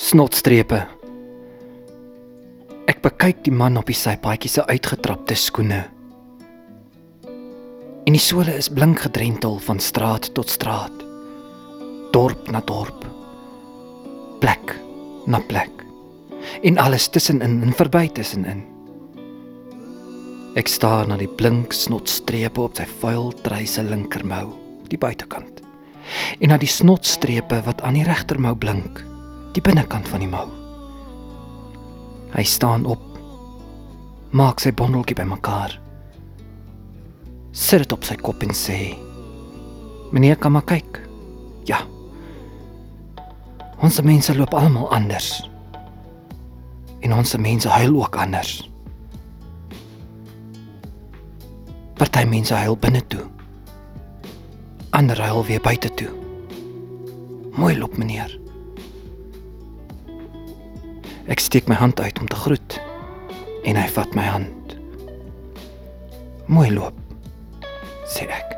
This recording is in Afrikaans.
Snotstrepe. Ek bekyk die man op die sypaadjie se uitgetrapte skoene. En die sole is blink gedrentel van straat tot straat. Dorp na dorp. Plek na plek. En alles tussenin en verby tussenin. Ek staar na die blink snotstrepe op sy vuil treise linkermou, die buitekant. En na die snotstrepe wat aan die regtermou blink, die binnekant van die mou. Hy staan op. Maak sy bondeltjie bymekaar. Sit dit op sy kop en sê: "Meneer, kan maar kyk." Ja. Ons mense loop almal anders. En ons mense huil ook anders. Party mense huil binne toe. Ander huil weer buite toe. Mooi loop meneer. Ek steek my hand uit om te groet en hy vat my hand. Mooi loop, sê ek.